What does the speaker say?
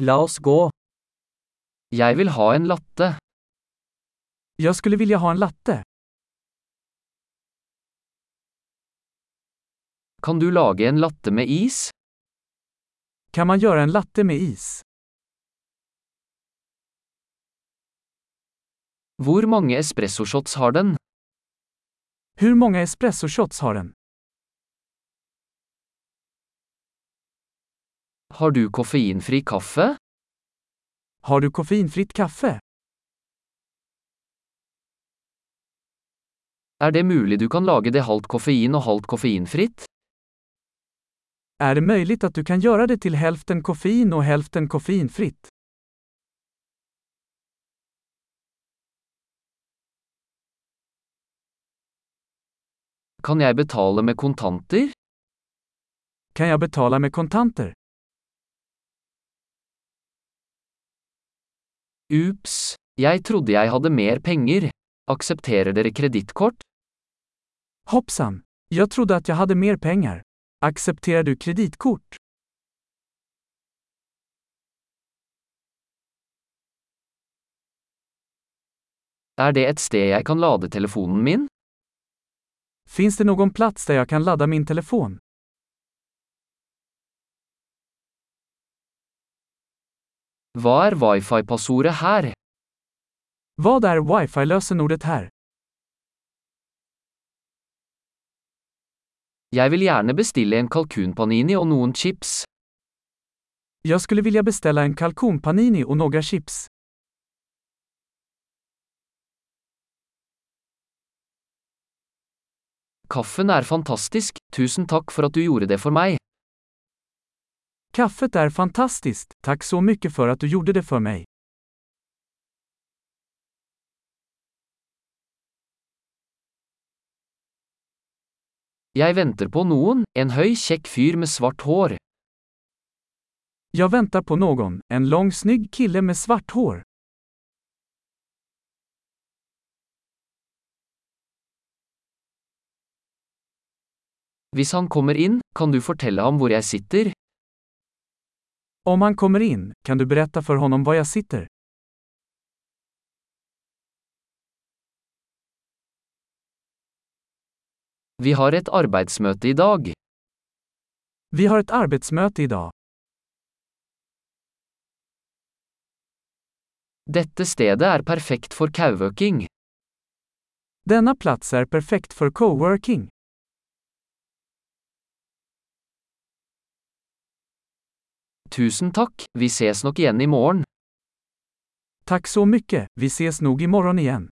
La oss gå. Jeg vil ha en latte. Jag skulle vilja ha en latte. Kan du lage en latte med is? Kan man göra en latte med is? Hvor mange espressoshots har den? Hur många espressoshots har den? Har du koffeinfri kaffe? Har du koffeinfritt kaffe? Er det mulig du kan lage det halvt koffein og halvt koffeinfritt? Är det möjligt att du kan göra det till hälften koffein och hälften koffeinfritt? Kan jeg betale med kontanter? Kan jag betala med kontanter? Ups, jeg trodde jeg hadde mer penger. Aksepterer dere kredittkort? Hoppsan! Jag trodde att jag hade mer pengar. Accepterar du kreditkort? Er det et sted jeg kan lade telefonen min? Finns det någon plats där jag kan ladda min telefon? Hva er wifi-passordet her? Vad är wifi-lösenordet här? Jeg vil gjerne bestille en kalkunpanini og noen chips. Jag skulle vilja beställa en kalkonpanini och några chips. Kaffen er fantastisk, tusen takk for at du gjorde det for meg. Kaffet är fantastiskt, tack så mycket för att du gjorde det för mig. Jeg venter på noen, en høy, kjekk fyr med svart hår. Jag väntar på någon, en lång snygg kille med svart hår. Hvis han kommer inn, kan du fortelle ham hvor jeg sitter? Om han kommer in, kan du berätta för honom var jag sitter? Vi har et arbeidsmøte i dag. Vi har ett arbetsmöte idag. Dette stedet er perfekt for kauøking. Denna plats är perfekt för coworking. Tusen tack! vi ses nog igen i. Tack så mycket, vi ses nog imorgon igen.